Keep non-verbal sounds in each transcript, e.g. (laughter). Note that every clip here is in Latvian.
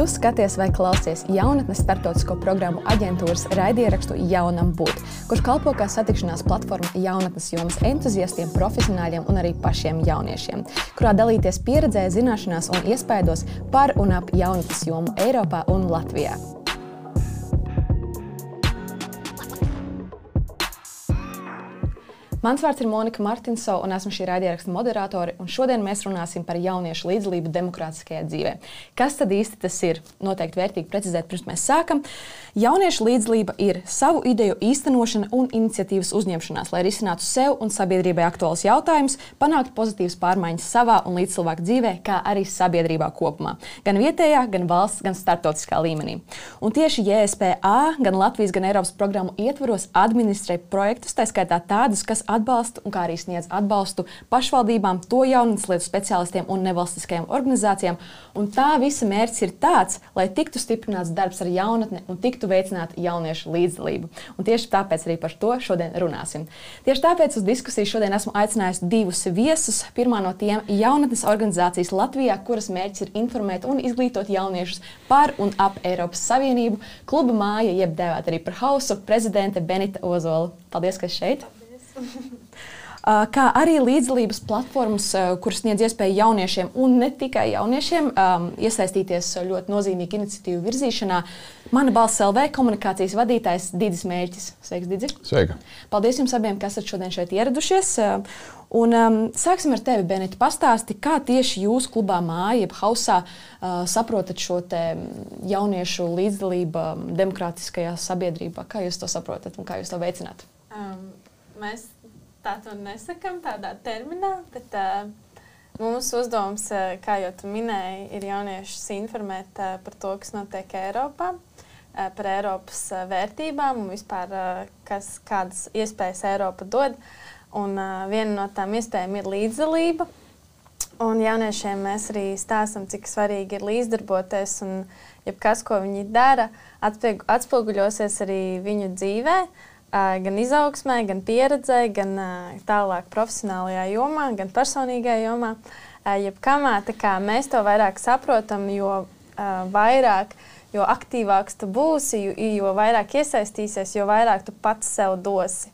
Tu skaties vai klausies jaunatnes startautisko programmu aģentūras raidierakstu Jaunam būt, kurš kalpo kā satikšanās platforma jaunatnes jomas entuziastiem, profesionāļiem un arī pašiem jauniešiem, kurā dalīties pieredzē, zināšanās un iespaidos par un ap jaunatnes jomu Eiropā un Latvijā. Mans vārds ir Monika Martinsona, un esmu šī raidieraksta moderatore. Šodien mēs runāsim par jauniešu līdzdalību demokrātiskajā dzīvē. Kas tad īsti tas ir? Noteikti vērtīgi precizēt, pirms mēs sākam. Jauniešu līdzdalība ir savu ideju īstenošana un iniciatīvas uzņemšanās, lai risinātu sev un sabiedrībai aktuālus jautājumus, panāktu pozitīvas pārmaiņas savā un līdzcilvēku dzīvē, kā arī sabiedrībā kopumā. Gan vietējā, gan valsts, gan starptautiskā līmenī. Un tieši JSPA, gan Latvijas, gan Eiropas programmu ietvaros administrē projektus, tā skaitā tādus, kas atbalstu un kā arī sniedz atbalstu pašvaldībām, to jaunas lietu speciālistiem un nevalstiskajām organizācijām. Un tā visa mērķis ir tāds, lai tiktu stiprināts darbs ar jaunatni un tiktu veicināta jauniešu līdzdalība. Un tieši tāpēc arī par to šodien runāsim. Tieši tāpēc uz diskusiju šodien esmu aicinājusi divus viesus. Pirmā no tiem jaunatnes organizācijas Latvijā, kuras mērķis ir informēt un izglītot jauniešus par un ap Eiropas Savienību. Kluba māja, jeb dēvēta arī par hausu, prezidente Benita Ozola. Paldies, ka esat šeit! Uh, (laughs) kā arī līdzdalības platformas, uh, kuras sniedz iespēju jauniešiem un ne tikai jauniešiem um, iesaistīties ļoti nozīmīgu iniciatīvu virzīšanā. Mana balss LV komunikācijas vadītājs Digis Mērķis. Sveiks, Digis! Sveika! Paldies jums abiem, kas esat šodien šeit ieradušies. Uh, un, um, sāksim ar tevi, Benita. Pastāsti, kā tieši jūs klubā māja, jeb hausā, uh, saprotat šo jauniešu līdzdalību um, demokrātiskajā sabiedrībā? Kā jūs to saprotat un kā jūs to veicināt? Um, mēs tā to nesakām tādā terminā, bet uh, mūsu uzdevums, uh, kā jau tu minēji, ir jauniešus informēt uh, par to, kas notiek Eiropā, uh, par Eiropas uh, vērtībām un vispār, uh, kas, kādas iespējas Eiropa dod. Un, uh, viena no tām iespējām ir līdzdalība. Un jauniešiem mēs arī stāstām, cik svarīgi ir līdzdarboties. Un jebkas, ko viņi dara, atspoguļosies arī viņu dzīvēm gan izaugsmē, gan pieredzē, gan tālāk profesionālajā jomā, gan personīgajā jomā. Jebkamā mēs to vairāk saprotam, jo vairāk, jo aktīvāks tu būsi, jo, jo vairāk iesaistīsies, jo vairāk tu pats sev dosi.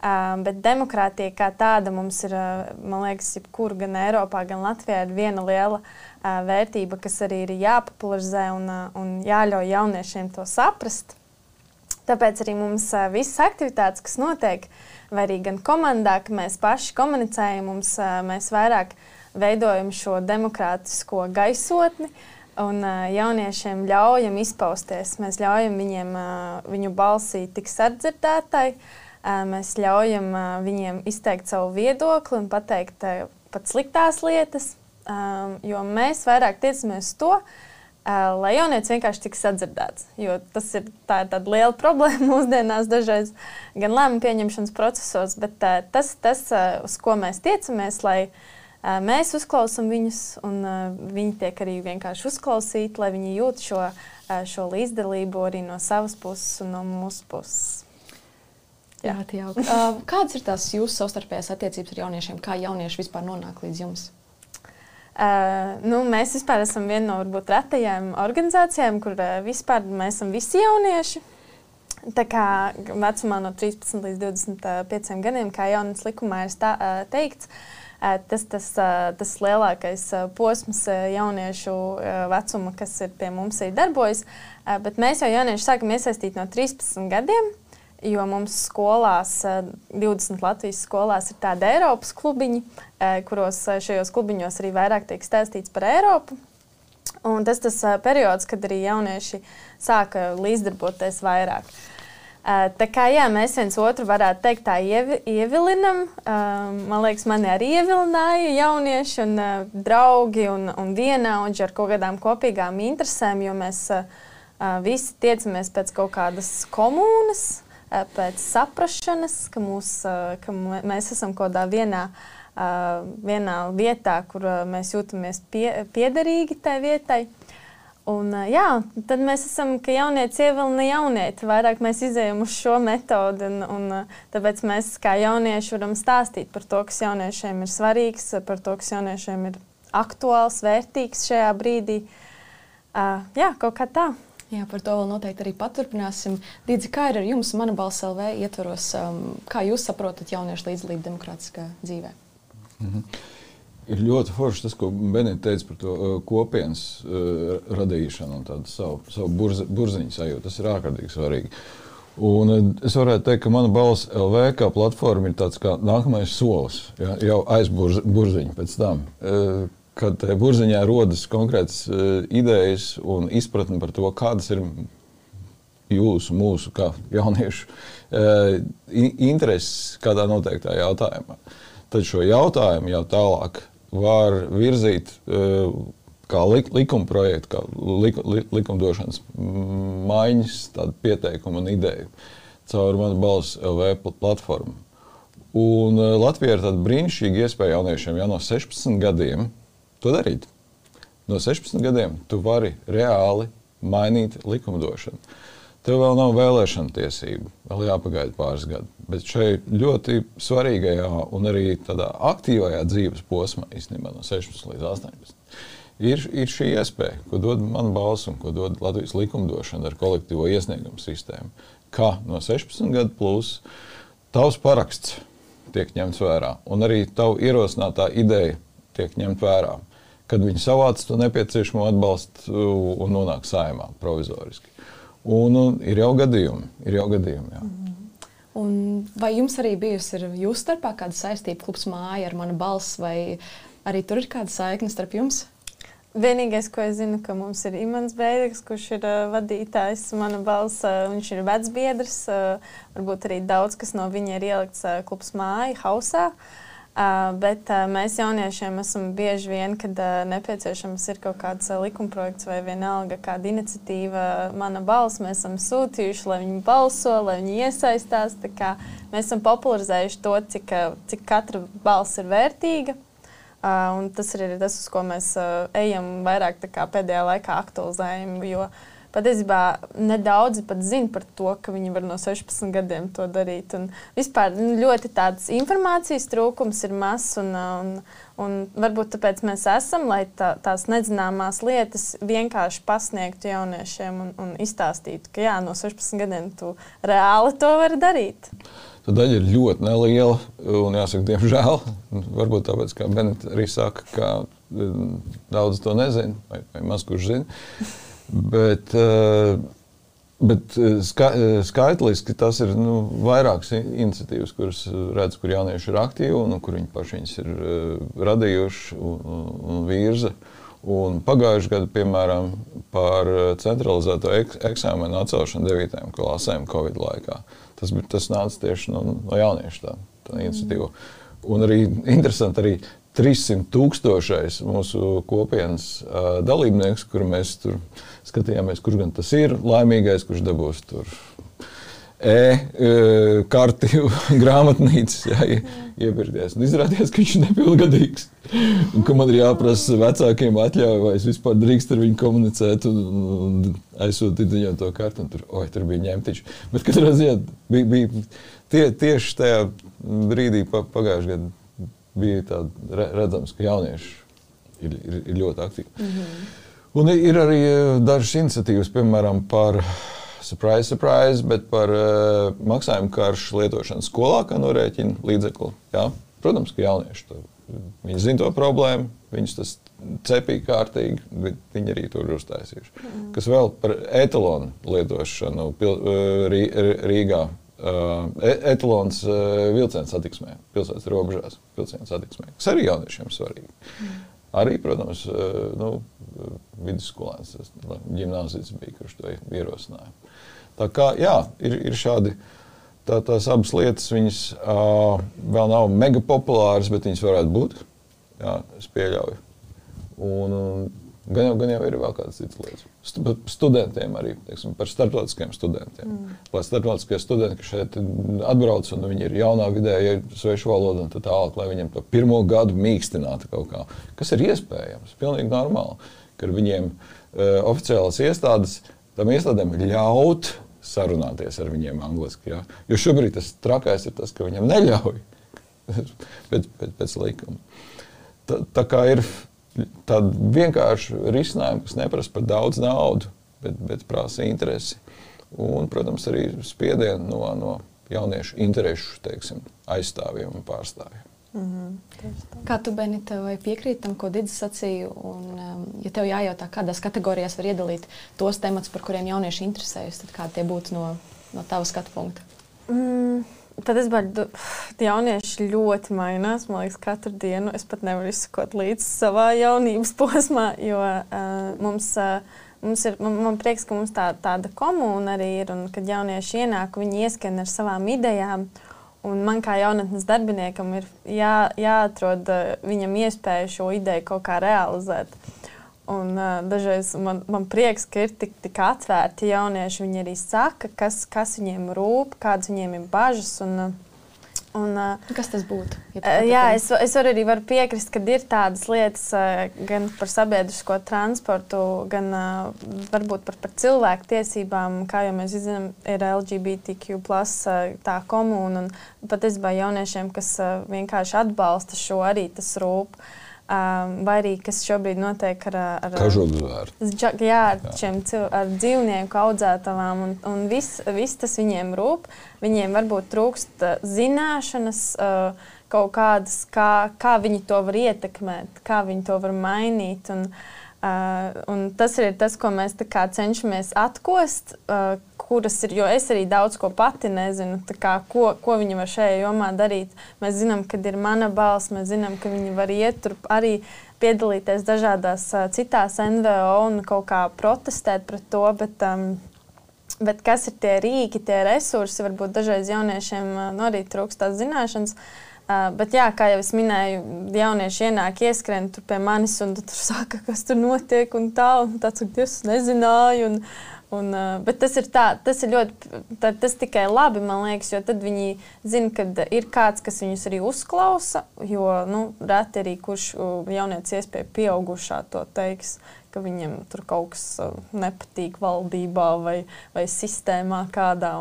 Bet demokrātija kā tāda mums ir, man liekas, jebkur gan Eiropā, gan Latvijā ir viena liela vērtība, kas arī ir jāpopularizē un, un jāļauj jauniešiem to saprast. Tāpēc arī mums visas aktivitātes, kas notiek, vai arī gan komandā, ka mēs paši komunicējam, mums, mēs vairāk veidojam šo demokrātisko gaisotni un jauniešiem ļaujam izpausties. Mēs ļaujam viņiem, viņu balsī tik sardzirdētai, mēs ļaujam viņiem izteikt savu viedokli un pateikt pat sliktās lietas, jo mēs vairāk tiecamies to, lai jaunietis vienkārši tiks sadzirdēts. Jo tas ir, tā ir tāda liela (laughs) problēma mūsdienās, dažreiz gan lēmumu pieņemšanas procesos, bet tas, tas, uz ko mēs tiecamies, lai mēs uzklausām viņus, un viņi tiek arī vienkārši uzklausīti, lai viņi jūt šo, šo līdzdalību arī no savas puses un no mūsu puses. Jā, Jā uh, kādas ir tās jūsu savstarpējās attiecības ar jauniešiem? Kā jaunieši vispār nonāk līdz jums? Uh, nu, mēs vispār esam viena no varbūt, retajām organizācijām, kur uh, vispār mēs esam visi jaunieši. Tā kā vecumā no 13 līdz 25 gadiem, kā jaunas likumā ir stā, uh, teikts, uh, tas, tas, uh, tas lielākais uh, posms uh, jauniešu uh, vecuma, kas ir pie mums arī darbojas. Uh, bet mēs jau jaunieši sākam iesaistīt no 13 gadiem. Jo mums skolās, 20 eh, Latvijas skolās, ir tādi Eiropas klubiņi, eh, kuros eh, šajos klubiņos arī vairāk tiek stāstīts par Eiropu. Un tas ir periods, kad arī jaunieši sāka līdzdarboties vairāk. Tā kā jā, mēs viens otru varētu teikt, tā ievi, ievilinam. Man liekas, mani arī ievilināja jaunieši un draugi un, un vienaudži ar kaut kādām kopīgām interesēm, jo mēs visi tiecamies pēc kaut kādas komunas pēc saprašanas, ka, mūs, eh, ka mēs esam kaut kādā vienā, eh, vienā vietā, kur mēs jūtamies pie, piederīgi tai vietai. Un, jā, tad mēs esam, ka jaunieci ievilina jaunieti. Vairāk mēs izējām uz šo metodi. Un, un, tāpēc mēs kā jaunieši varam stāstīt par to, kas jauniešiem ir svarīgs, par to, kas jauniešiem ir aktuāls, vērtīgs šajā brīdī. Uh, jā, kaut kā tā. Jā, par to vēl noteikti arī paturpināsim. Dīdzi, kā ir ar jums, mana balss LV ietvaros, um, kā jūs saprotat jauniešu līdzdalību demokrātiskā dzīvē? Mm -hmm. Ir ļoti forši tas, ko Benita teica par to uh, kopienas uh, radīšanu un tādu savu, savu burzi, burziņu sajūtu. Tas ir ārkārtīgi svarīgi. Un uh, es varētu teikt, ka mana balss LV kā platforma ir tāds kā nākamais solis, ja, jau aiz burziņa pēc tam. Uh, kad burziņā rodas konkrētas uh, idejas un izpratne par to, kādas ir jūsu, mūsu, kā jauniešu uh, intereses kādā noteiktā jautājumā. Tad šo jautājumu jau tālāk var virzīt kā lik, likuma projektu, kā lik, li, likumdošanas maiņas, tādu pieteikumu un ideju caur manu balss LV platformu. Un Latvijā ir tāda brīnišķīga iespēja jauniešiem jau no 16 gadiem to darīt. No 16 gadiem tu vari reāli mainīt likumdošanu. Tev vēl nav vēlēšana tiesība, vēl jāpagaida pāris gadi. Bet šeit ļoti svarīgajā un arī tādā aktīvajā dzīves posmā, īstenībā no 16 līdz 18, ir, ir šī iespēja, ko dod man balss un ko dod Latvijas likumdošana ar kolektīvo iesniegumu sistēmu. Kā no 16 gadu plus tavs paraksts tiek ņemts vērā, un arī tavu ierosinātā ideja tiek ņemta vērā kad viņi savāc to nepieciešamo atbalstu un nonāk saimā provizoriski. Un, un ir jau gadījumi, ir jau gadījumi. Jā. Mm. Un vai jums arī bijusi jūsu starpā kāda saistība, klubs māja ar manu balsi, vai arī tur ir kāda saikne starp jums? Vienīgais, ko es zinu, ka mums ir Imants Bēdegs, kurš ir uh, vadītājs, mana balss, uh, viņš ir vecbiedrs. Uh, varbūt arī daudz kas no viņa ir ielikts uh, klubs māja, hausā. Uh, Uh, bet uh, mēs jauniešiem esam bieži vien, kad uh, nepieciešams ir kaut kāds likumprojekts vai vienalga kāda iniciatīva, mana balss, mēs esam sūtījuši, lai viņi balso, lai viņi iesaistās. Mēs esam popularizējuši to, cik, cik katra balss ir vērtīga. Uh, tas ir tas, uz ko mēs uh, ejam vairāk pēdējā laikā aktualizējam. Jo, uh, patiesībā nedaudzi pat zina par to, ka viņi var no 16 gadiem to darīt. Un vispār nu, ļoti tāds informācijas trūkums ir mazs. Un, un, un varbūt tāpēc mēs esam, lai tā, tās nezināmās lietas vienkārši pasniegtu jauniešiem un, un izstāstītu, ka jā, no 16 gadiem tu reāli to vari darīt. Tā daļa ir ļoti neliela, un jāsaka, diemžēl, varbūt tāpēc, kā Benita arī saka, ka mm, daudz to nezina, vai, vai maz kurš zina. Bet, eh, bet eh, ska, eh, skaitliski tas ir nu, vairākas iniciatīvas, kuras redz, kur jaunieši ir aktīvi un kur viņi paši viņas ir radījuši un, un virza. Un pagājušajā gadā, piemēram, par centralizēto eksāmenu atcelšanu 9. klasēm Covid laikā. Tas, tas nāca tieši no, no jauniešu tā, tā iniciatīva. Un arī interesanti, arī 300 tūkstošais mūsu kopienas uh, dalībnieks, kur mēs tur skatījāmies, kurš gan tas ir laimīgais, kurš dabūs tur e-karti, (laughs) grāmatnīcas, jā, iepirkties. Un izrādījās, ka viņš ir nepilngadīgs. Un ka man ir jāprasa vecākiem atļauja, vai es vispār drīkstu ar viņu komunicēt un, un aizsūtīt viņam to kartu. Tur, oi, tur bija ņemtiņš. Bet katrā ziņā bija, bija tie, tieši tajā brīdī pagājušajā gadā bija redzams, ka jaunieši ir, ir, ir ļoti aktīvi. Mm -hmm. Un ir arī eh, dažas iniciatīvas, piemēram, par surprise, surprise, bet par uh, maksājumu karšu lietošanu skolā, kā norēķina līdzekli. Jā? Protams, ka jaunieši to viņi zina to problēmu, viņus tas cepīja kārtīgi, bet viņi arī tur ir uztaisījuši. Mm. Kas vēl par etalonu lietošanu uh, Rīgā. Etalons vilcienu satiksmē, pilsētas robežās, vilcienu satiksmē, kas arī jauniešiem svarīgi. Mm. Arī, protams, nu, vidusskolēns, gimnāzijas bija, kurš to ierosināja. Tā kā jā, ir, ir šādi. Tā, tās abas lietas viņas, uh, vēl nav mega populāras, bet viņas varētu būt. Jā, es pieļauju. Un, un gan, jau, gan jau ir vēl kādas citas lietas. Stu, studentiem arī teiksim, par starptautiskiem studentiem. Mm. Lai starptautiskie studenti, kas šeit atbrauc un viņi ir jaunā vidē, ir svešu valoda un tā tālāk, lai viņiem to pirmo gadu mīkstinātu kaut kā, kas ir iespējams, pilnīgi normāli ka viņiem uh, oficiālas iestādes tam iestādēm ļaut sarunāties ar viņiem angliski. Ja? Jo šobrīd tas trakais ir tas, ka viņam neļauj (laughs) pēc, pēc, pēc likuma. Tā, tā kā ir tādu vienkāršu risinājumu, kas neprasa par daudz naudas, bet, bet prasa interesi. Un, protams, arī spiedienu no, no jauniešu interesu teiksim, aizstāvjiem un pārstāvjiem. Mm -hmm. Kā tu, Benita, vai piekrīti tam, ko Digis sacīja? Un, um, ja tev jājautā, kādās kategorijās var iedalīt tos tematus, par kuriem jaunieši interesējas, tad kādi tie būtu no, no tava skatu punkta? Mm. Tad es baidu, (sighs) jaunieši ļoti mainās. Man liekas, katru dienu es pat nevaru izsekot līdzi savā jaunības (laughs) posmā, jo uh, mums. Uh, Mums ir, man, man prieks, ka mums tā, tāda komūna arī ir, un kad jaunieši ienāk, viņi ieskan ar savām idejām. Un man kā jaunatnes darbiniekam ir jā, jāatrod uh, viņam iespēja šo ideju kaut kā realizēt. Un, uh, dažreiz man, man prieks, ka ir tik, tik atvērti jaunieši. Viņi arī saka, kas, kas viņiem rūp, kādas viņiem ir bažas. Un, uh, un, uh, kas tas būtu? Ja uh, jā, es, es varu arī varu piekrist, ka ir tādas lietas uh, gan par sabiedrisko transportu, gan uh, varbūt par, par cilvēku tiesībām. Kā jau mēs zinām, ir LGBTQ plus, uh, tā komūna. Patiesībā jauniešiem, kas uh, vienkārši atbalsta šo, arī tas rūp. Uh, Um, vai arī kas šobrīd notiek ar, ar, jā, ar, šiem, ar dzīvnieku audzētavām, un, un viss vis tas viņiem rūp. Viņiem varbūt trūkst zināšanas, uh, kaut kādas, kā, kā viņi to var ietekmēt, kā viņi to var mainīt. Un, uh, tas ir tas, ko mēs cenšamies atkost. Uh, kuras ir, jo es arī daudz ko pati nezinu, kā, ko, ko viņi var šajā jomā darīt. Mēs zinām, ka ir mana balss, mēs zinām, ka viņi var iet tur arī piedalīties dažādās uh, citās NVO un kaut kā protestēt pret to. Bet, um, bet kas ir tie rīki, tie resursi? Varbūt dažreiz jauniešiem uh, nu, arī trūkst tās zināšanas. Uh, bet, jā, kā jau es minēju, jaunieši ienāk, ieskrien pie manis un tur (laughs) saka, kas tur notiek. Un tā, un tāds, ka es nezināju. Un, Un, bet tas ir, tā, tas ir ļoti, tā, tas tikai labi, man liekas, jo tad viņi zina, ka ir kāds, kas viņus arī uzklausa. Jo nu, reti arī kurš jaunietis iespēja pieaugušā to teiks, ka viņiem tur kaut kas nepatīk valdībā vai, vai sistēmā kādā.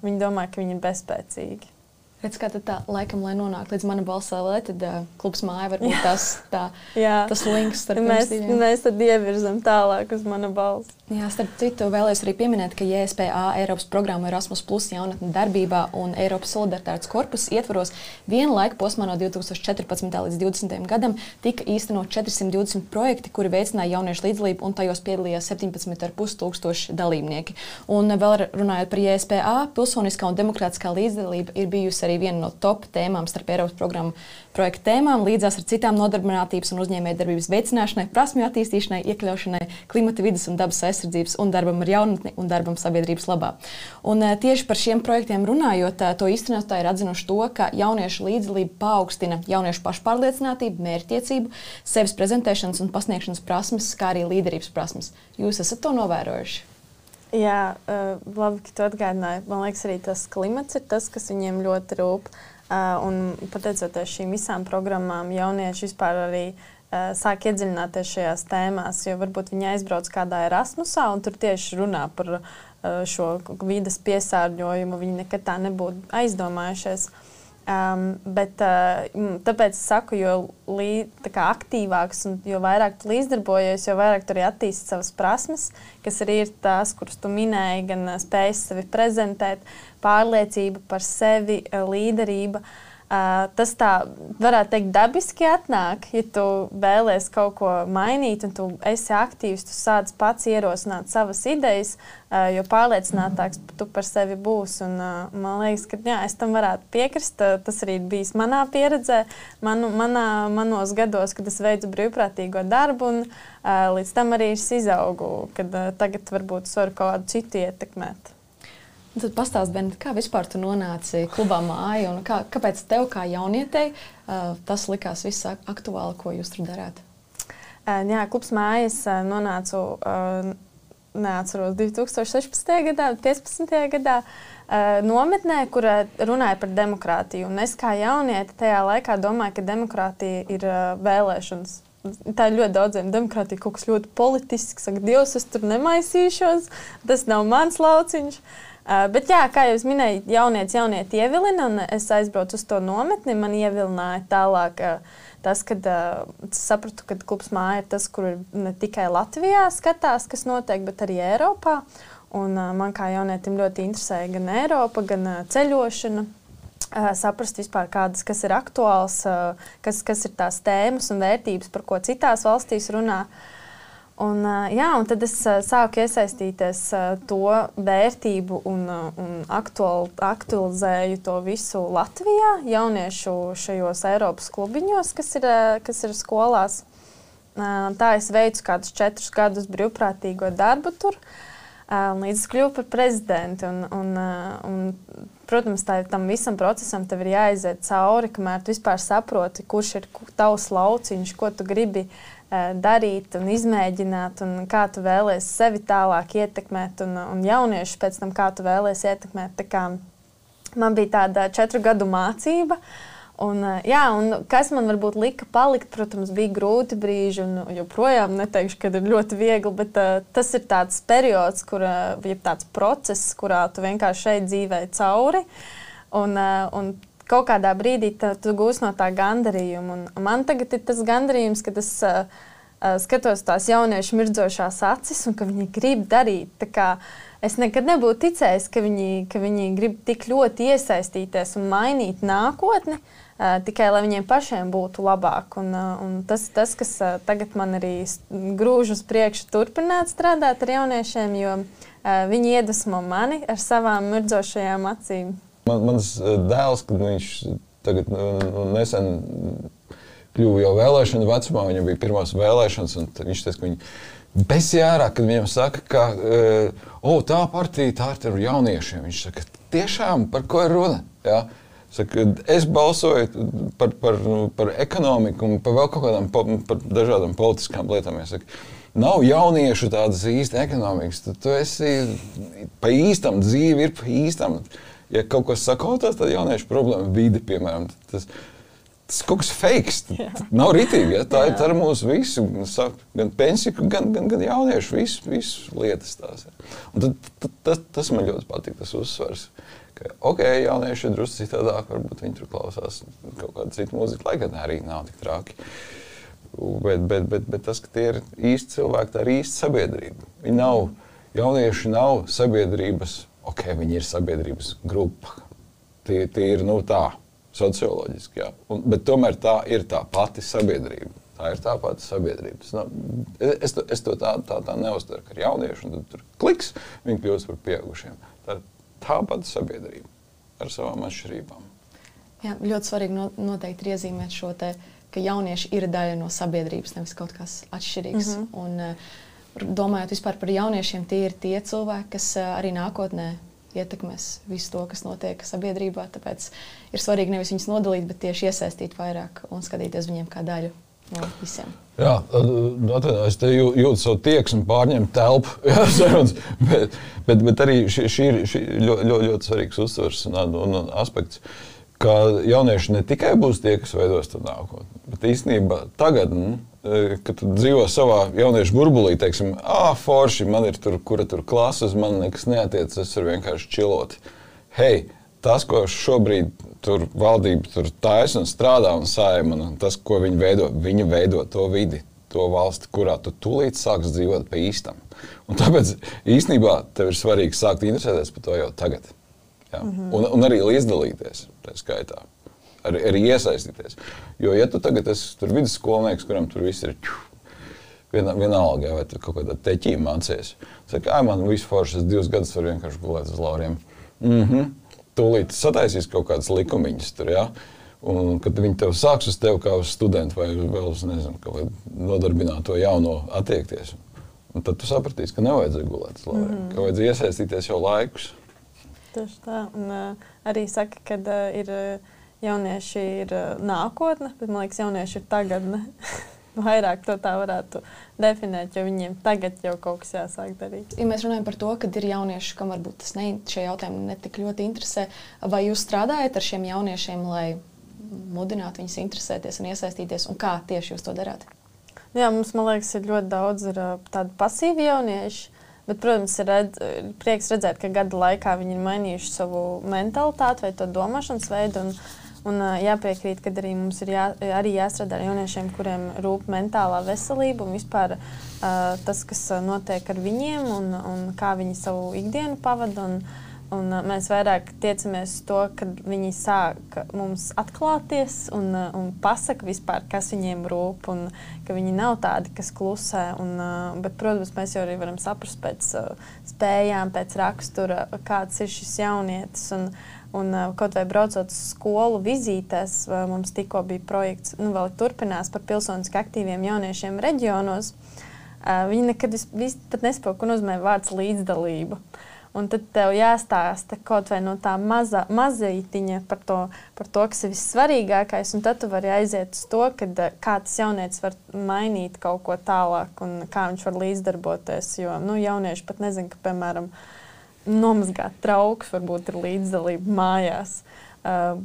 Viņi domā, ka viņi ir bezspēcīgi. Redz, kā tā, laikam, lai nonāktu līdz manam balsēlē, tad uh, klubs māja var būt (laughs) tas, tā, tas links starp mēs. Mēs tad ievirzam tālāk uz mana balss. Jā, starp citu, vēlējos arī pieminēt, ka JSPA Eiropas programma Erasmus Plus jaunatni darbībā un Eiropas solidaritātes korpusa ietvaros vienu laiku posmā no 2014. līdz 2020. gadam tika īstenot 420 projekti, kuri veicināja jauniešu līdzdalību, un tajos piedalījās 17,5 tūkstoši dalībnieki. Un vēl runājot par JSPA, pilsoniskā un demokrātiskā līdzdalība ir bijusi arī viena no top tēmām starp Eiropas programmu projektu tēmām, līdzās ar citām nodarbinātības un uzņēmējdarbības veicināšanai, prasmju attīstīšanai, iekļaušanai, klimata vidas un dabas aizsardzības un darbam ar jaunatni un darbam sabiedrības labā. Un, uh, tieši par šiem projektiem runājot, uh, to īstenotāji ir atzinuši to, ka jauniešu līdzdalība paaugstina jauniešu pašpārliecinātību, mērķtiecību, sevis prezentēšanas un pasniegšanas prasmes, kā arī līderības prasmes. Jūs esat to novērojuši? Jā, uh, labi, ka tu atgādināji. Man liekas, arī tas klimats ir tas, kas viņiem ļoti rūp. Uh, un pateicoties šīm visām programmām, jaunieši vispār arī uh, sāk iedziļināties šajās tēmās, jo varbūt viņi aizbrauc kādā Erasmusā un tur tieši runā par šo vidas piesārņojumu. Viņi nekad tā nebūtu aizdomājušies. Um, bet, uh, tāpēc es saku, jo lī, aktīvāks un jo vairāk tu līdzdarbojies, jo vairāk tu arī attīsti savas prasmes, kas arī ir tās, kuras tu minēji, gan spējas sevi prezentēt, pārliecība par sevi, līderība. Uh, Uh, tas tā varētu teikt, dabiski atnāk, ja tu vēlēsies kaut ko mainīt, un tu esi aktīvs, tu sāc pats ierosināt savas idejas, uh, jo pārliecinātāks tu par sevi būsi. Un, uh, man liekas, ka jā, es tam varētu piekrist. Tas arī bijis manā pieredzē, manu, manā, manos gados, kad es veicu brīvprātīgo darbu, un līdz tam arī es izaugu, kad tagad varbūt es varu kaut kādu citu ietekmēt. Un tad pastāst, Ben, kā vispār tu nonāci klubā māja un kā, kāpēc tev kā jaunietei tas likās viss aktuāli, ko jūs tur darāt? Jā, klubs mājas nonācu, neatceros, 2016. gadā, 15. gadā. Nometnē, kur runāja par demokrātiju. Un es kā jauniete tajā laikā domāju, ka demokrātija ir vēlēšanas. Tā ir ļoti daudziem demokrātija, kaut kas ļoti politisks. Saka, Dievs, es tur nemaisīšos, tas nav mans lauciņš. Uh, bet, jā, kā jau minēju, jaunieci, jaunieci ievilina, un es aizbraucu uz to nometni. Man ievilināja tālāk, uh, tas, kad uh, sapratu, ka klubs māja ir tas, kur ne tikai Latvijā skatās, kas notiek, bet arī Eiropā. Un, uh, man kā jaunietim ļoti interesēja gan Eiropa, gan uh, ceļošana saprast vispār, kādas, kas ir aktuāls, kas, kas ir tās tēmas un vērtības, par ko citās valstīs runā. Un, jā, un tad es sāku iesaistīties to vērtību un, un aktual, aktualizēju to visu Latvijā, jauniešu šajos Eiropas klubiņos, kas ir, kas ir skolās. Tā es veicu kādus četrus gadus brīvprātīgo darbu tur. Līdz es kļuvu par prezidentu. Un, un, un Protams, tā, tam visam procesam ir jāiziet cauri, kamēr tu vispār saproti, kurš ir tavs lauciņš, ko tu gribi uh, darīt un izmēģināt, un kā tu vēlēsies sevi tālāk ietekmēt, un, un jauniešus pēc tam, kā tu vēlēsies ietekmēt. Man bija tāda četru gadu mācība. Un, jā, un kas man varbūt lika palikt, protams, bija grūti brīži, un joprojām neteikšu, ka ir ļoti viegli, bet uh, tas ir tāds periods, kur uh, ir tāds process, kurā tu vienkārši šeit dzīvē cauri. Un, uh, un kaut kādā brīdī tā, tu gūsi no tā gandarījumu. Un man tagad ir tas gandarījums, ka es uh, skatos tās jauniešu mirdzošās acis un ka viņi grib darīt. Es nekad nebūtu ticējis, ka viņi, ka viņi grib tik ļoti iesaistīties un mainīt nākotni. Uh, tikai lai viņiem pašiem būtu labāk. Un, uh, un tas, tas, kas uh, tagad man arī grūž uz priekšu, turpināt strādāt ar jauniešiem, jo uh, viņi iedvesmo mani ar savām mirdzošajām acīm. Man, mans dēls, kad viņš tagad nu, nu nesen kļuva jau vēlēšanu vecumā, viņam bija pirmās vēlēšanas, un viņš teica, ka viņi besjārā, kad viņam saka, ka oh, tā partija tā ir ar jauniešiem. Viņš saka, tiešām par ko ir runa? Ja? Saka, es balsoju par, par, par ekonomiku un par vēl kaut kādām par dažādām politiskām lietām. Saku, nav jauniešu tādas īsti ekonomikas. Tad tu esi pa īstam, dzīve ir pa īstam. Ja kaut kas sakotās, tad jauniešu problēma vide, piemēram. Tas, Tas kaut kas fakes. Nav rītīgi. Ja? Tā, tā ir mūsu visu, gan pensiju, gan, gan, gan jauniešu, visu, visu lietas. Tās, ja? Tad, tad, tas, tas man ļoti patīk, tas uzsvars. Ka ok, jaunieši ir drusku citādāk, varbūt viņi tur klausās kaut kādu citu mūziku, lai gan arī nav tik traki. Bet, bet, bet, bet tas, ka tie ir īsti cilvēki, tā ir īsta sabiedrība. Viņi nav, jaunieši nav sabiedrības, ok, viņi ir sabiedrības grupa. Tie, tie ir nu, tā, socioloģiski, jā. Un, bet tomēr tā ir tā pati sabiedrība. Tā ir tā pati sabiedrība. Tas nav, es, to, es to tā, tā, tā neuztveru, ka ir jaunieši un tur kliks, viņi kļūst par pieaugušiem. Tā ir tā pati sabiedrība ar savām atšķirībām. Jā, ļoti svarīgi no, noteikti ir iezīmēt šo te, ka jaunieši ir daļa no sabiedrības, nevis kaut kas atšķirīgs. Mm -hmm. Un, uh, domājot vispār par jauniešiem, tie ir tie cilvēki, kas uh, arī nākotnē ietekmēs visu to, kas notiek sabiedrībā. Tāpēc ir svarīgi nevis viņus nodalīt, bet tieši iesaistīt vairāk un skatīties viņiem kā daļu no visiem. Jā, es te jūtu savu tieksmi, pārņemt telpu. (laughs) Jā, sarunas, bet, bet, bet arī šī, ir ļoti, ļoti, ļoti svarīgs uzsvers un, un, un aspekts. Ka jaunieši ne tikai būs tie, kas veidos to nākotni, bet īstenībā tagad, nu, kad dzīvo savā jauniešu burbulī, teiksim, ah, forši, man ir tur, kura tur klases, man nekas neatiecas, es varu vienkārši čilot. Hei, tas, ko šobrīd tur valdība tur taisa un strādā un saima, un tas, ko viņi veido, viņi veido to vidi, to valsti, kurā tu tūlīt sāks dzīvot pa īstam. Un tāpēc īstenībā tev ir svarīgi sākt interesēties par to jau tagad. Mm -hmm. un, un arī līdzdalīties tajā skaitā. Arī, arī iesaistīties. Jo, ja tu tagad esi vidusskolnieks, kuram tur viss ir čuh, viena, vienalga, vai tu kaut kādā teķī mācījies, tad, kā man viss foršas divus gadus var vienkārši gulēt uz lauriem. Mm -hmm tūlīt sataisīs kaut kādas likumiņas tur. Ja? Un, kad viņi tev sāks uz tevi kā uz studentu vai vēl uz nezinu, nodarbināto jauno attiekties, tad tu sapratīsi, ka nevajadzēja gulēt uz lauriem, mm -hmm. ka vajadzēja iesaistīties jau laikus. Tieši tā. Un, uh, arī saka, ka uh, ir, uh, jaunieši ir uh, nākotne, bet man liekas, jaunieši ir tagadne. (laughs) vairāk to tā varētu definēt, jo viņiem tagad jau kaut kas jāsāk darīt. Ja mēs runājam par to, ka ir jaunieši, kam varbūt tas ne, šie jautājumi netik ļoti interesē, vai jūs strādājat ar šiem jauniešiem, lai mudinātu viņus interesēties un iesaistīties, un kā tieši jūs to darāt? Jā, mums, man liekas, ir ļoti daudz ir, tādu pasīvu jauniešu. Bet, protams, ir, redz, ir prieks redzēt, ka gada laikā viņi ir mainījuši savu mentalitāti vai to domāšanas veidu. Un, Un jāpiekrīt, ka arī mums ir jā, arī jāstrādā ar jauniešiem, kuriem rūp mentālā veselība un vispār uh, tas, kas notiek ar viņiem un, un kā viņi savu ikdienu pavada. Un, uh, mēs vairāk tiecamies uz to, ka viņi sāk mums atklāties un, uh, un pasaka vispār, kas viņiem rūp. Un, ka viņi nav tādi, kas klusē. Un, uh, bet, protams, mēs jau arī varam saprast pēc uh, spējām, pēc rakstura, kāds ir šis jaunietis. Un, Un, kaut vai braucot uz skolu vizītēs, mums tikko bija projekts, nu, vēl turpinās par pilsoniski aktīviem jauniešiem reģionos. Viņi nekad vis, nesaprotu, ko nozīmē vārds līdzdalība. Uh, Un tad tev jāstāsta kaut vai no tā maza, mazītiņa par to, par to, kas ir vissvarīgākais. Un tad tu vari aiziet uz to, kad, eh, kā tas jaunietis var mainīt kaut ko tālāk un kā viņš var līdzdarboties. Jo nu, jaunieši pat nezina, ka, piemēram, nomazgāt trauks varbūt ir līdzdalība mājās. Uh,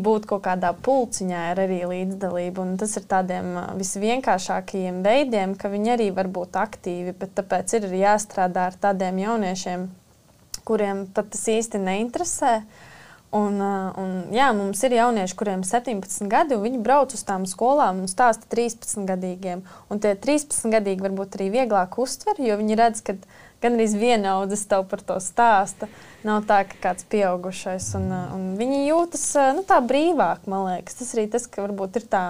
būt kaut kādā pulciņā ir arī līdzdalība. Tas ir tādiem uh, visvienkāršākajiem veidiem, ka viņi arī var būt aktīvi, bet tāpēc ir jāstrādā ar tādiem jauniešiem, kuriem tas īsti neinteresē. Un, uh, un, jā, mums ir jaunieši, kuriem ir 17 gadi, un viņi brauc uz tām skolām un stāsta 13 gadīgiem. Un tie 13 gadīgi varbūt arī vieglāk uztver, jo viņi redz, ka gan arī vienaudzis tev par to stāsta. Nav tā, ka kāds pieaugušais, un, uh, un viņi jūtas uh, nu, tā brīvāk, man liekas. Tas arī tas, ka varbūt ir tā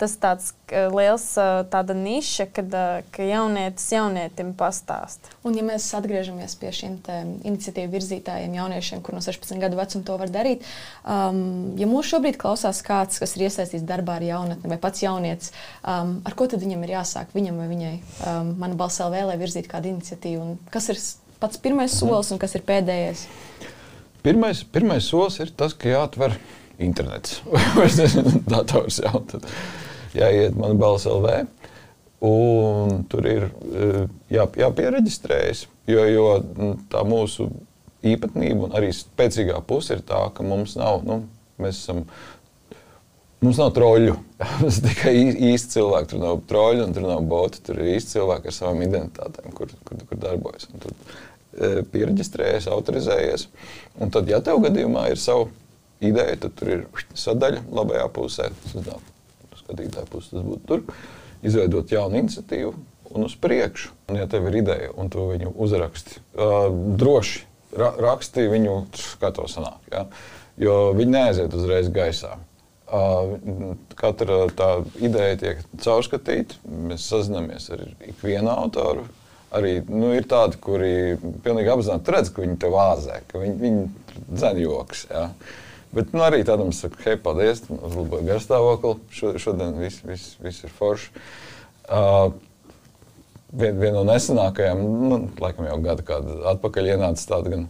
tas tāds liels tāda niša, kad ka jaunietis jaunietim pastāst. Un, ja mēs atgriežamies pie šiem iniciatīvu virzītājiem, jauniešiem, kur no 16 gadu vecuma to var darīt, um, ja mūs šobrīd klausās kāds, kas ir iesaistīts darbā ar jaunatni vai pats jaunietis, um, ar ko tad viņam ir jāsāk, viņam vai viņai? Um, mana balss vēl vēlē virzīt kādu iniciatīvu. Un kas ir pats pirmais solis un kas ir pēdējais? Pirmais, pirmais solis ir tas, ka jāatver internets (laughs) vai dators. Jā, tad jāiet man balss LV. Un tur ir eh, jā, jāpiereģistrējas, jo, jo nu, tā mūsu īpatnība un arī spēcīgā puse ir tā, ka mums nav, nu, mēs esam, mums nav troļļu. (laughs) Mums tikai īsti cilvēki. Tur nav troļļu un tur nav boti. Tur ir īsti cilvēki ar savām identitātēm, kur, kur, kur darbojas. Un tur e, pieregistrējies, autorizējies. Un tad, ja tev gadījumā ir sava ideja, tad tur ir sadaļa labajā pusē. Tas nav skatītāja puses tas būtu tur, izveidot jaunu iniciatīvu un uz priekšu. Un, ja tev ir ideja un tu viņu uzraksti, uh, droši ra raksti viņu, kā to sanāk. Ja? Jo viņi neaiziet uzreiz gaisā. Uh, katra tā ideja tiek caurskatīta. Mēs sazināmies ar ikvienu autoru. Arī nu, ir tādi, kuri pilnīgi apzināti redz, ka viņi te vāzē, ka viņi, viņi dzēn joks. Ja? Bet nu, arī tādam saku, hei, paldies, uzlaboju garstāvokli. Šodien viss vis, vis ir forši. Uh, Viena vien no nesenākajām, nu, laikam jau gada atpakaļ ienāca tāda, gan,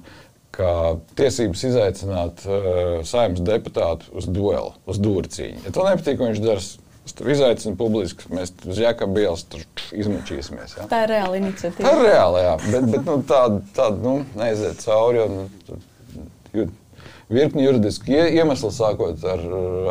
kā tiesības izaicināt uh, saimnes deputātu uz dueli, uz dūrcīņu. Ja tev nepatīk, ko viņš dara, es tev izaicinu publiski, mēs uz Jākapa ielas izmučīsimies. Ja? Tā ir reāla iniciatīva. Tā ir reāla, jā, bet, bet nu, tāda, tāda nu, neiziet cauri. Un, jūt, virkni juridisku iemeslu, sākot ar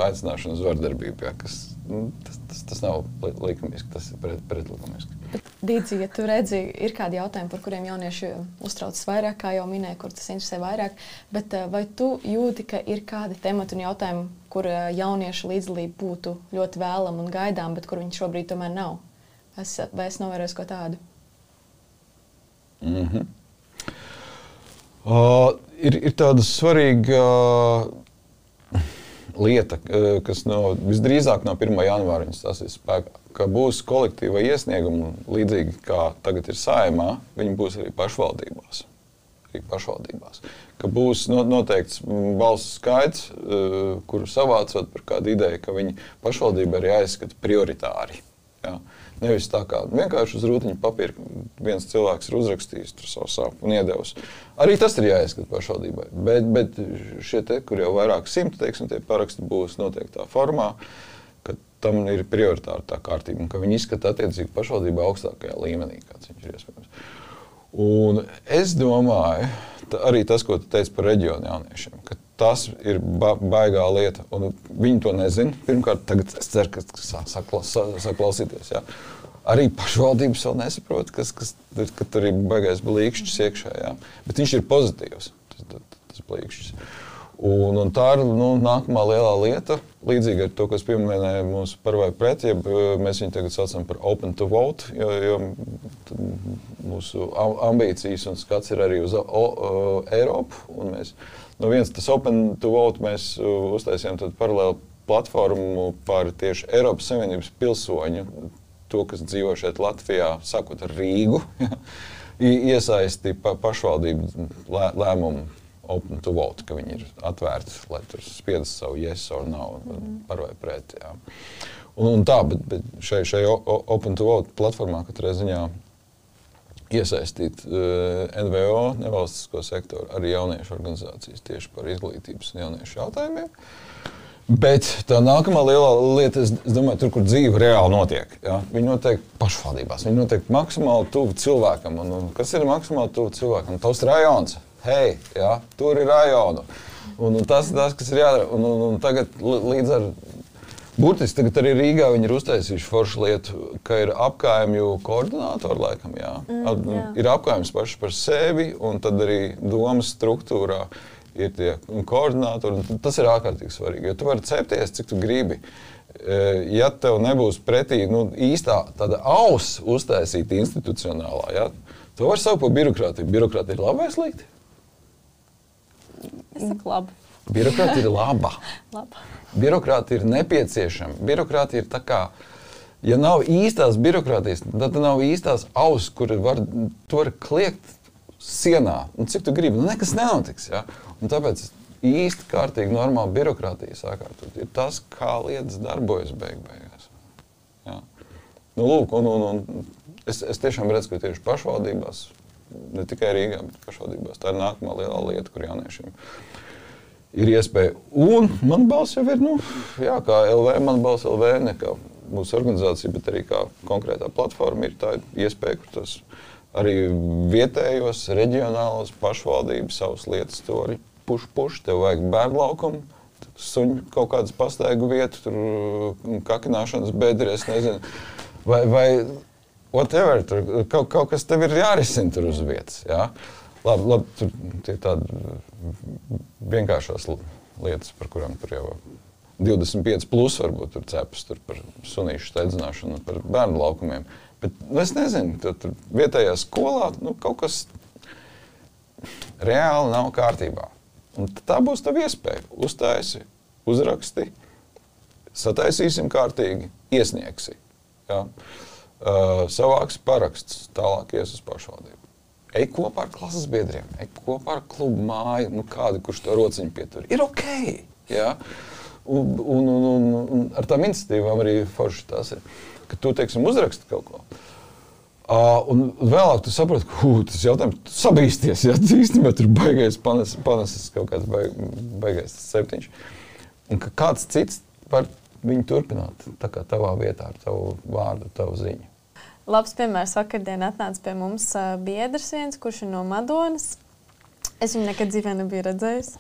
aicināšanu uz vardarbību. Ja, kas, nu, tas, tas, tas nav likumiski, tas ir pret, pretlikumiski. Dīdzi, ja tu redzi, ir kādi jautājumi, par kuriem jaunieši uztraucas vairāk, kā jau minēju, kur tas interesē vairāk, bet eh, vai tu jūti, ka ir kādi temati un jautājumi, kur eh, jauniešu līdzdalība būtu ļoti vēlama un gaidām, bet kur viņi šobrīd tomēr nav? Es, vai es novēroju ko tādu? Mm -hmm. Uh, ir, ir tāda svarīga uh, lieta, kas no, visdrīzāk no 1. janvāra stāsies spēkā, ka būs kolektīva iesnieguma, līdzīgi kā tagad ir saimā, viņi būs arī pašvaldībās. Arī pašvaldībās. Ka būs noteikts balsu skaits, uh, kuru savācot par kādu ideju, ka viņi pašvaldība arī aizskata prioritāri. Ja? Uh, Nevis tā kā vienkārši uz rūtiņa papīra viens cilvēks ir uzrakstījis savu sāpju un iedevis. Arī tas ir jāizskata pašvaldībai. Bet, bet šie, te, kur jau vairāk simti teiksim, paraksti būs noteiktā formā, ka tam ir prioritāra tā kārtība un ka viņi izskata attiecīgi pašvaldībā augstākajā līmenī, kāds viņš ir iespējams. Un es domāju, arī tas, ko tu teici par reģionu jauniešiem, ka tas ir ba baigā lieta. Viņi to nezina. Pirmkārt, tagad es ceru, ka saklas, saklausīties. Jā. Arī pašvaldības vēl nesaprot, kas, kas, ka tur ir baigais blīkšķis iekšā. Jā. Bet viņš ir pozitīvs, tas, tas, tas blīkšķis. Un, un tā ir nu, nākamā lielā lieta. Līdzīgi ar to, kas pieminēja mūsu par vai pret, ja mēs viņu tagad saucam par open to vote, jo, jo mūsu ambīcijas un skats ir arī uz o, o, Eiropu. Mēs, no viens tas open to vote mēs uztaisījām paralēli platformu par tieši Eiropas Savienības pilsoņu, to, kas dzīvo šeit Latvijā, sākot ar Rīgu, (laughs) iesaisti pa, pašvaldību lē, lēmumu open to vote, ka viņi ir atvērti, lai tur spiedas savu yes or no, mm par vai pret. Jā. Un, un tā, bet, bet šai, šai open to vote platformā katrā ziņā iesaistīt uh, eh, NVO, nevalstisko sektoru, arī jauniešu organizācijas tieši par izglītības un jauniešu jautājumiem. Bet tā nākamā lielā lieta, es, domāju, tur, kur dzīve reāli notiek. Ja? Viņi notiek pašvaldībās, viņi notiek maksimāli tuvu cilvēkam. Un, un kas ir maksimāli tuvu cilvēkam? Ir rajons hei, jā, tur ir rajona. Un, un tas ir tas, kas ir jādara. Un, un, un tagad līdz ar Burtiski tagad arī Rīgā viņi ir uztaisījuši foršu lietu, ka ir apgājumju koordinātori. Laikam, jā. Mm, jā. Ir apgājums pašs par sevi, un tad arī domas struktūrā ir tie koordinātori. Tas ir ārkārtīgi svarīgi, jo tu vari cepties, cik tu gribi. E, ja tev nebūs pretī nu, īstā tāda auss uztaisīta institucionālā, ja, tu vari saukt par birokrātiju. Birokrātija ir laba vai slikta? Es saku, labi. Birokrātija ir laba. (laughs) laba. Birokrātija ir nepieciešama. Birokrātija ir tā kā, ja nav īstās birokrātijas, tad nav īstās auss, kur var, var kliegt sienā. Un cik tu gribi, nu nekas nenotiks. Ja? Un tāpēc īsti kārtīgi normāla birokrātija sākārtot. Ir tas, kā lietas darbojas beig beigās. Ja? Nu, lūk, un, un, un es, es tiešām redzu, ka tieši pašvaldībās ne tikai Rīgā, bet pašvaldībās. Tā ir nākamā lielā lieta, kur jauniešiem ir iespēja. Un man balss jau ir, nu, jā, kā LV, man balss LV, ne kā mūsu organizācija, bet arī kā konkrētā platforma ir tā iespēja, kur tas arī vietējos, reģionālos pašvaldības savas lietas to arī puš, puš, tev vajag bērnu laukumu. Suņu kaut kādas pastaigu vietu, tur kakināšanas bedres, nezinu. Vai, vai whatever, tur kaut, kaut kas tev ir jārisina tur uz vietas. Jā. Labi, labi, tur ir tādas vienkāršas lietas, par kurām tur jau 25 plus varbūt tur cepas tur par sunīšu steidzināšanu, par bērnu laukumiem. Bet nu, es nezinu, tur, tur vietējā skolā nu, kaut kas reāli nav kārtībā. Un tā būs tā iespēja. Uztaisi, uzraksti, sataisīsim kārtīgi, iesniegsi. Ja? uh, savāks paraksts, tālāk ies uz pašvaldību. Ej kopā ar klases biedriem, ej kopā ar klubu māju, nu kādu, kurš to rociņu pietur. Ir ok. Ja? Un, un, un, un, un ar tām iniciatīvām arī forši tas ir. Ka tu, teiksim, uzraksti kaut ko. Uh, un vēlāk tu saproti, ka tas jautājums sabīsties. Ja tas īstenībā tur baigais panesis, panesis kaut kāds baig, baigais septiņš. Un ka kāds cits var viņu turpināt tā kā tavā vietā ar tavu vārdu, tavu ziņu. Labs piemērs vakardien atnāca pie mums biedrs viens, kurš ir no Madonas. Es viņu nekad dzīvē nebiju redzējis.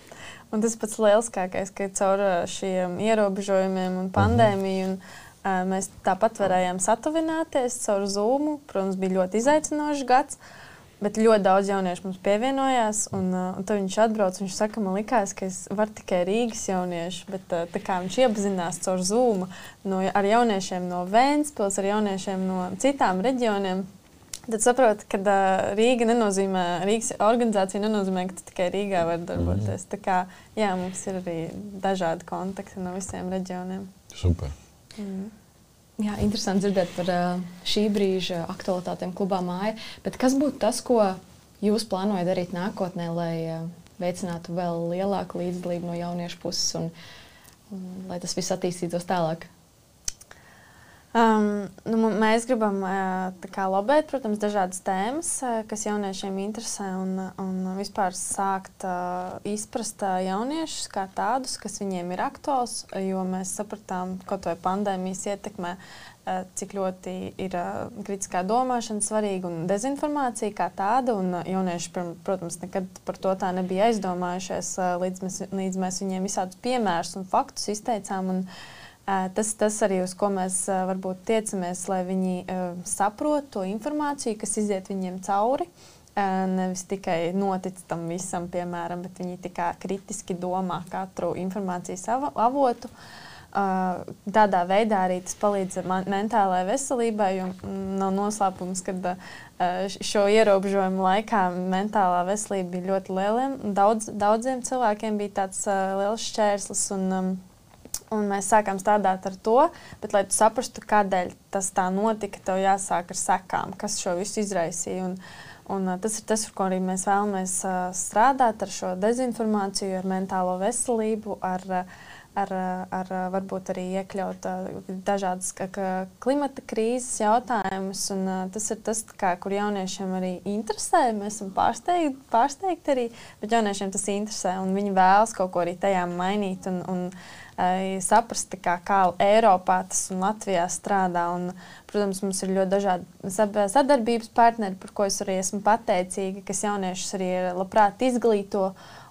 Un tas pats lielākais, ka caur šiem ierobežojumiem un pandēmiju un, uh, mēs tāpat varējām satuvināties caur Zoom. Protams, bija ļoti izaicinošs gads. Uh, Bet ļoti daudz jauniešu mums pievienojās, un, uh, un tad viņš atbrauc. Viņš saka, man liekas, ka es varu tikai Rīgas jaunieši, bet uh, kā viņš iepazinās caur Zoom no, ar jauniešiem no Vēncpils, ar jauniešiem no citām reģioniem. Tad saprotu, ka uh, Rīga nenozīmē, Rīgas organizācija nenozīmē, ka tu tikai Rīgā vari darboties. Mm. Tā kā jā, mums ir arī dažādi kontakti no visiem reģioniem. Super. Mm. Jā, interesanti dzirdēt par šī brīža aktualitātēm klubā māja. Bet kas būtu tas, ko jūs plānojat darīt nākotnē, lai veicinātu vēl lielāku līdzdalību no jauniešu puses un, un lai tas viss attīstītos tālāk? Um, nu, mēs gribam uh, lobēt, protams, dažādas tēmas, kas jauniešiem interesē, un, un vispār sākt uh, izprast jauniešus kā tādus, kas viņiem ir aktuāls, jo mēs sapratām, ka to pandēmijas ietekmē, uh, cik ļoti ir uh, kritiskā domāšana svarīga un dezinformācija kā tāda. Un, uh, jaunieši, protams, nekad par to tā nebija aizdomājušies, uh, līdz, mēs, līdz mēs viņiem visādus piemērus un faktus izteicām. Un, uh, Tas, tas arī uz ko mēs varbūt tiecamies, lai viņi saprotu to informāciju, kas iziet viņiem cauri. Nevis tikai notic tam visam, piemēram, bet viņi tikai kritiski domā katru informācijas avotu. Tādā veidā arī tas palīdz mentālajai veselībai. Nav noslēpums, ka šo ierobežojumu laikā mentālā veselība bija ļoti liela. Daudz, daudziem cilvēkiem bija tāds liels šķērslis. Un, Un mēs sākām strādāt ar to, bet, lai tu saprastu, kādēļ tas tā notika, tev jāsāk ar sekām, kas šo visu izraisīja. Un, Un, tas ir tas, ar ko arī mēs vēlamies strādāt, ar šo dezinformāciju, ar mentālo veselību, ar, ar, ar varbūt arī iekļaut dažādas klimata krīzes jautājumus. Un, tas ir tas, kā, kur jauniešiem arī interesē. Mēs esam pārsteigti, pārsteigti arī, bet jauniešiem tas interesē un viņi vēlas kaut ko arī tajā mainīt. Un, un, saprast, kā, kā Eiropā tas un Latvijā strādā. Un, protams, mums ir ļoti dažādi sadarbības partneri, par ko es arī esmu pateicīga, kas jauniešus arī labprāt izglīto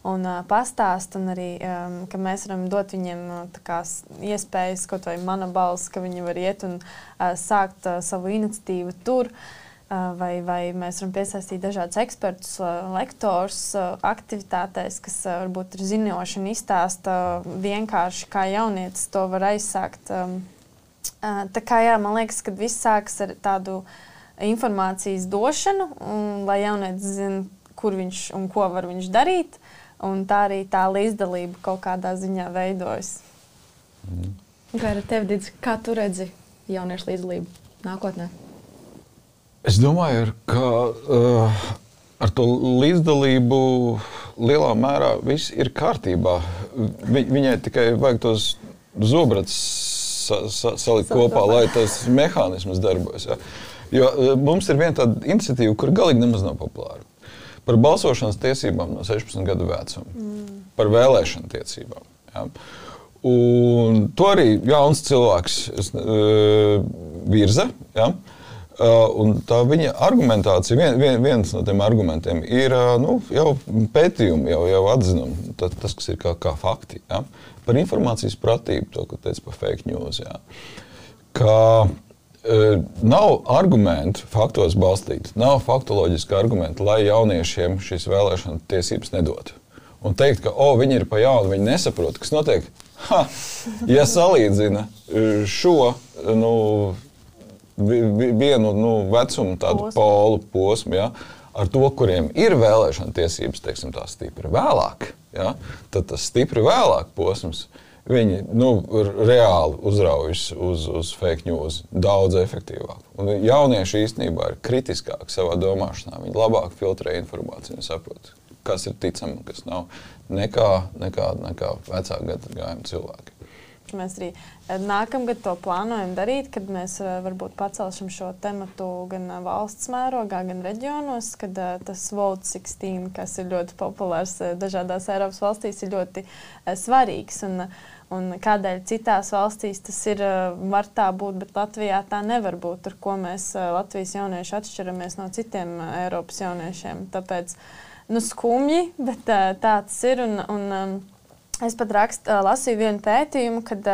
un uh, pastāst, un arī, um, ka mēs varam dot viņiem uh, kā, iespējas, kaut vai mana balss, ka viņi var iet un uh, sākt uh, savu iniciatīvu tur. Uh, vai, vai mēs varam piesaistīt dažādus ekspertus, lektorus aktivitātēs, kas varbūt ir zinoši un izstāsta vienkārši, kā jaunietis to var aizsākt. Tā kā jā, man liekas, ka viss sākas ar tādu informācijas došanu, un, lai jaunietis zina, kur viņš un ko var viņš darīt. Un tā arī tā līdzdalība kaut kādā ziņā veidojas. Mm. Kā ar tevi, Dīdz, kā tu redzi jauniešu līdzdalību nākotnē? Es domāju, ka uh, ar to līdzdalību lielā mērā viss ir kārtībā. Vi, viņai tikai vajag tos zobratus sa, sa, salikt kopā, lai tas mehānisms darbojas. Ja. Jo uh, mums ir viena tāda iniciatīva, kur galīgi nemaz nav populāra. Par balsošanas tiesībām no 16 gadu vecuma, mm. par vēlēšanu tiesībām. Ja. Un to arī jauns cilvēks es, uh, virza. Ja. Uh, Uh, tā viņa argumentācija, vien, vien, viens no tiem argumentiem ir uh, nu, jau pētījumi, jau, jau atzinumi, tas, kas ir kā, kā fakti. Ja? Par informācijas pratību, to, ko teica par fake news. Ja? Ka, uh, nav argumentu faktos balstīti, nav faktoloģiski argumenti, lai jauniešiem šīs vēlēšana tiesības nedotu. Un teikt, ka oh, viņi ir pa jaunu, viņi nesaprot, kas notiek. Ha, ja salīdzina šo nu, vienu nu, vecumu tādu polu posmu. Ja, ar to, kuriem ir vēlēšana tiesības, teiksim, tā stipri vēlāk, ja, tad tas stipri vēlāk posms. Viņi nu, reāli uzraujas uz, uz fake news daudz efektīvāk. Un jaunieši īstenībā ir kritiskāki savā domāšanā. Viņi labāk filtrē informāciju un saprot, kas ir ticams un kas nav, nekā, nekā, nekā vecāka gadagājuma cilvēki. Mēs arī nākamgad to plānojam darīt, kad mēs eh, varbūt pacelsim šo tematu gan eh, valsts mērogā, gan reģionos, kad tas Vote 16, kas ir ļoti populārs dažādās Eiropas valstīs, ir ļoti svarīgs. Un, un kādēļ citās valstīs tas ir, var tā būt, bet Latvijā tā nevar būt, ar ko mēs Latvijas jaunieši atšķiramies no citiem Eiropas jauniešiem. Tāpēc nu, skumji, bet tā tas ir. Un, un, Es pat rakst, lasīju vienu pētījumu, kad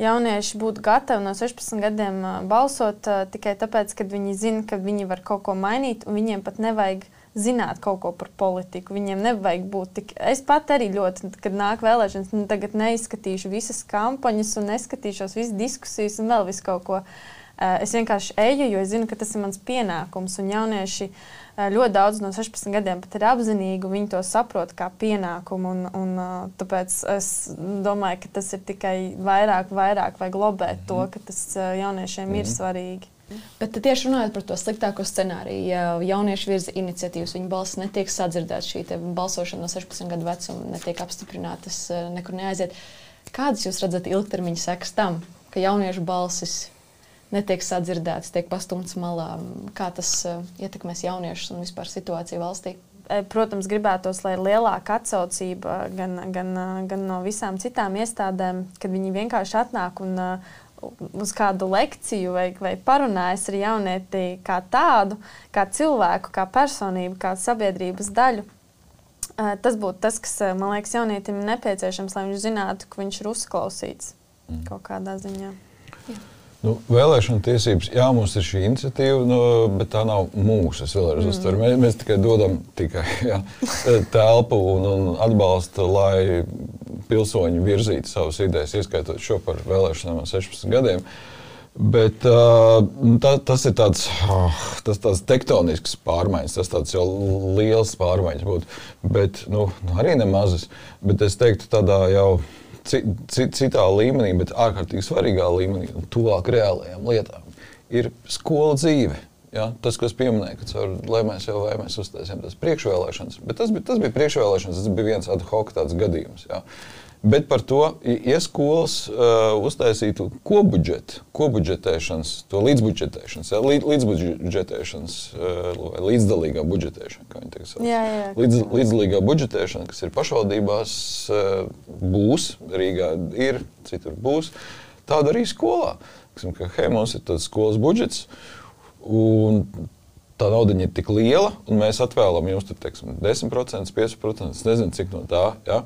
jaunieši būtu gatavi no 16 gadiem balsot tikai tāpēc, ka viņi zina, ka viņi var kaut ko mainīt, un viņiem pat nevajag zināt kaut ko par politiku. Viņiem nevajag būt tik. Es pat arī ļoti, kad nāk vēlēšanas, nu, tagad neizskatīšu visas kampaņas, un neskatīšos visas diskusijas un vēl visu kaut ko. Es vienkārši eju, jo es zinu, ka tas ir mans pienākums. Un jaunieši uh, ļoti daudz no 16 gadiem pat ir apzinīgi, viņi to saprot kā pienākumu. Un, un, tāpēc es domāju, ka tas ir tikai vairāk, vairāk vajag lobēt to, mhm. ka tas jauniešiem mm. ir mhm. svarīgi. Bet tieši runājot par to sliktāko scenāriju, ja jaunieši virza iniciatīvas, viņu balss netiek sadzirdēta, šī balsošana no 16 gadu vecuma netiek apstiprināta, tas nekur neaiziet. Kādas jūs redzat ilgtermiņa sekas tam, ka jauniešu balsis netiek sadzirdēts, tiek pastumts malā. Kā tas uh, ietekmēs jauniešus un vispār situāciju valstī? E, protams, gribētos, lai ir lielāka atsaucība gan, gan, gan no visām citām iestādēm, kad viņi vienkārši atnāk un uh, uz kādu lekciju vai, vai parunājas ar jaunieti kā tādu, kā cilvēku, kā personību, kā sabiedrības daļu. Uh, tas būtu tas, kas man liekas, jaunietim ir nepieciešams, lai viņš zinātu, ka viņš ir uzklausīts mm. kaut kādā ziņā. Jā. Nu, vēlēšana tiesības, jā, mums ir šī iniciatīva, nu, bet tā nav mūsu. Es vēlreiz mm. uztveru. Mēs, mēs tikai dodam tikai, jā, (laughs) telpu un, un atbalstu, lai pilsoņi virzītu savas idejas, ieskaitot šo par vēlēšanām no 16 gadiem. Bet, uh, tā, tas ir tāds, uh, tas tāds tektonisks pārmaiņas, tas tāds jau liels pārmaiņas būtu. Bet nu, arī nemazas. Bet es teiktu, tādā jau citā līmenī, bet ārkārtīgi svarīgā līmenī un tuvāk reālajām lietām, ir skola dzīve. Ja, tas, ko es pieminēju, ka caur lēmēs jau vai mēs uztaisījām tas priekšvēlēšanas, bet tas bija, tas bija priekšvēlēšanas, tas bija viens ad hoc gadījums. Ja. Bet par to, ja skolas uh, uztaisītu kopbudžetu, kopbudžetēšanas, to līdzbudžetēšanas, ja, līdz, līdzbudžetēšanas uh, vai līdzdalīgā budžetēšana, kā viņi teiks. Jā, jā. Līdz, līdzdalīgā budžetēšana, kas ir pašvaldībās, uh, būs, Rīgā ir, citur būs, tāda arī skolā. Tiksim, ka, hei, mums ir tāds skolas budžets, un tā nauda ir tik liela, un mēs atvēlam jums tur, teiksim, 10%, 5%, es nezinu, cik no tā. Ja?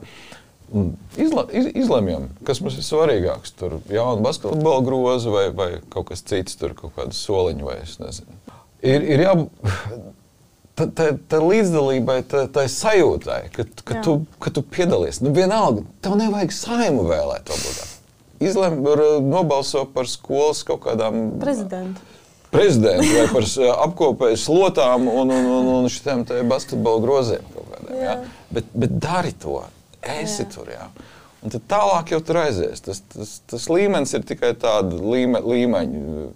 Izla, iz, izlemjam, kas mums ir svarīgāks. Tur jauna basketbola groza vai, vai kaut kas cits, tur kaut kāda soliņa vai es nezinu. Ir, ir jābūt (sighs) tā līdzdalībai, tai sajūtai, ka, ka, tu, ka tu piedalies. Nu, vienalga, tev nevajag saimu vēlēt obligāti. Izlem, nobalso par skolas kaut kādām. Prezidentu. Prezidentu vai par apkopēju slotām un, un, un, un šiem basketbola groziem. Kādiem, ja? bet, bet dari to esi jā. tur. Jā. Un tad tālāk jau tur aizies. Tas, tas, tas līmenis ir tikai tāda līme, līmeņa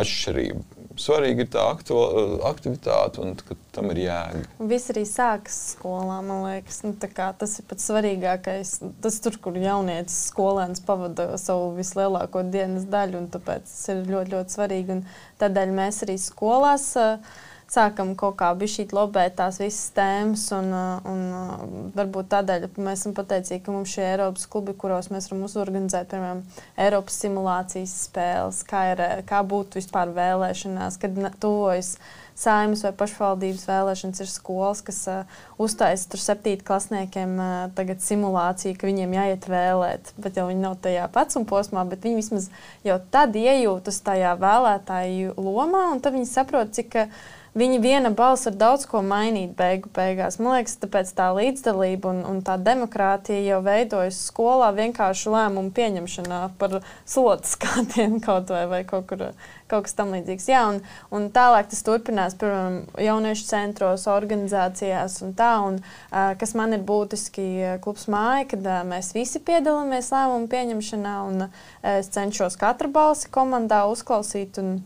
atšķirība. Svarīgi ir tā aktivitāte, un tam ir jēga. Viss arī sākas skolā, man liekas. Nu, tas ir pats svarīgākais. Tas tur, kur jaunietis skolēns pavada savu vislielāko dienas daļu, un tāpēc tas ir ļoti, ļoti svarīgi. Un tādēļ mēs arī skolās. Uh, sākam kaut kā bišķīt lobēt tās visas tēmas. Un, uh, un, uh, varbūt tādēļ mēs esam pateicīgi, ka mums šie Eiropas klubi, kuros mēs varam uzorganizēt, piemēram, Eiropas simulācijas spēles, kā, ir, kā būtu vispār vēlēšanās, kad tuvojas saimnes vai pašvaldības vēlēšanas ir skolas, kas uh, uztaisa tur septītklasniekiem uh, simulāciju, ka viņiem jāiet vēlēt. Bet jau viņi nav tajā vecuma posmā, bet viņi vismaz jau tad iejūtas tajā vēlētāju lomā, un tad viņi saprot, cik. Uh, viņa viena balss var daudz ko mainīt beigu beigās. Man liekas, tāpēc tā līdzdalība un, un tā demokrātija jau veidojas skolā vienkārši lēmumu pieņemšanā par slotas kādiem kaut vai, vai kaut kur. Kaut kas tamlīdzīgs. Jā, un, un tālāk tas turpinās, piemēram, jauniešu centros, organizācijās un tā. Un, kas man ir būtiski klubs māja, kad mēs visi piedalāmies lēmumu pieņemšanā, un es cenšos katru balsi komandā uzklausīt. Un,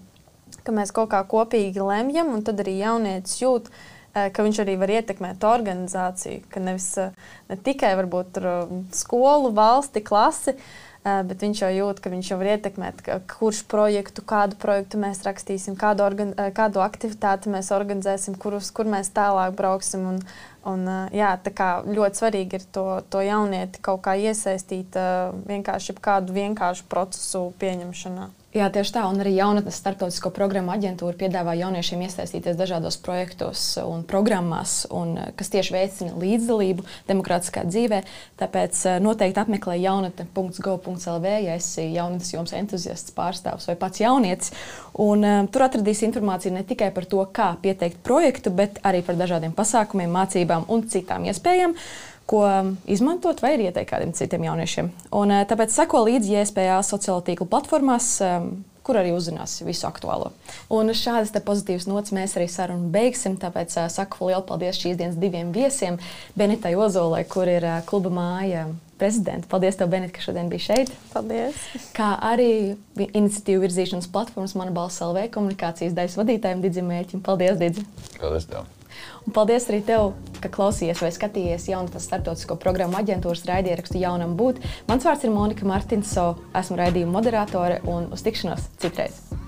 ka mēs kaut kā kopīgi lemjam, un tad arī jaunietis jūt, eh, ka viņš arī var ietekmēt organizāciju, ka nevis eh, ne tikai varbūt eh, skolu, valsti, klasi, bet viņš jau jūt, ka viņš jau var ietekmēt, kurš projektu, kādu projektu mēs rakstīsim, kādu, organ, kādu aktivitāti mēs organizēsim, kurus, kur mēs tālāk brauksim. Un, un, jā, ļoti svarīgi ir to, to jaunieti kaut kā iesaistīt vienkārši kādu vienkāršu procesu pieņemšanā. Jā, tieši tā. Un arī jaunatnes starptautisko programmu aģentūra piedāvā jauniešiem iesaistīties dažādos projektos un programmās, un, eh, kas tieši veicina līdzdalību demokrātiskā dzīvē. Tāpēc eh, noteikti apmeklē jaunatne.gov.lv, ja esi jaunatnes joms entuziasts, pārstāvs vai pats jaunietis. Un, um, tur atradīs informāciju ne tikai par to, kā pieteikt projektu, bet arī par dažādiem pasākumiem, mācībām un citām iespējām ko izmantot, vai ir ieteikt kādiem citiem jauniešiem. Un, eh, tāpēc seko līdzi JSPA sociālo tīklu platformās. Kur arī uzzinās visu aktuālo. Un šādas pozitīvas nots mēs arī sarunu beigsim. Tāpēc uh, saku lielu paldies šīs dienas diviem viesiem. Benitai Ozolai, kur ir uh, kluba māja prezidenta. Paldies, tev, Benita, ka šodien biji šeit. Paldies. Kā arī iniciatīvu virzīšanas platformas Mana balss LV komunikācijas daļas vadītājiem Digim Mērķim. Paldies, Digi! Paldies! Tev. Un paldies arī tev, ka klausījies vai skatījies jaunatnes starptautisko programmu aģentūras raidierakstu jaunam būt. Mans vārds ir Monika Martinso, esmu raidījuma moderatore un uz tikšanos citreiz.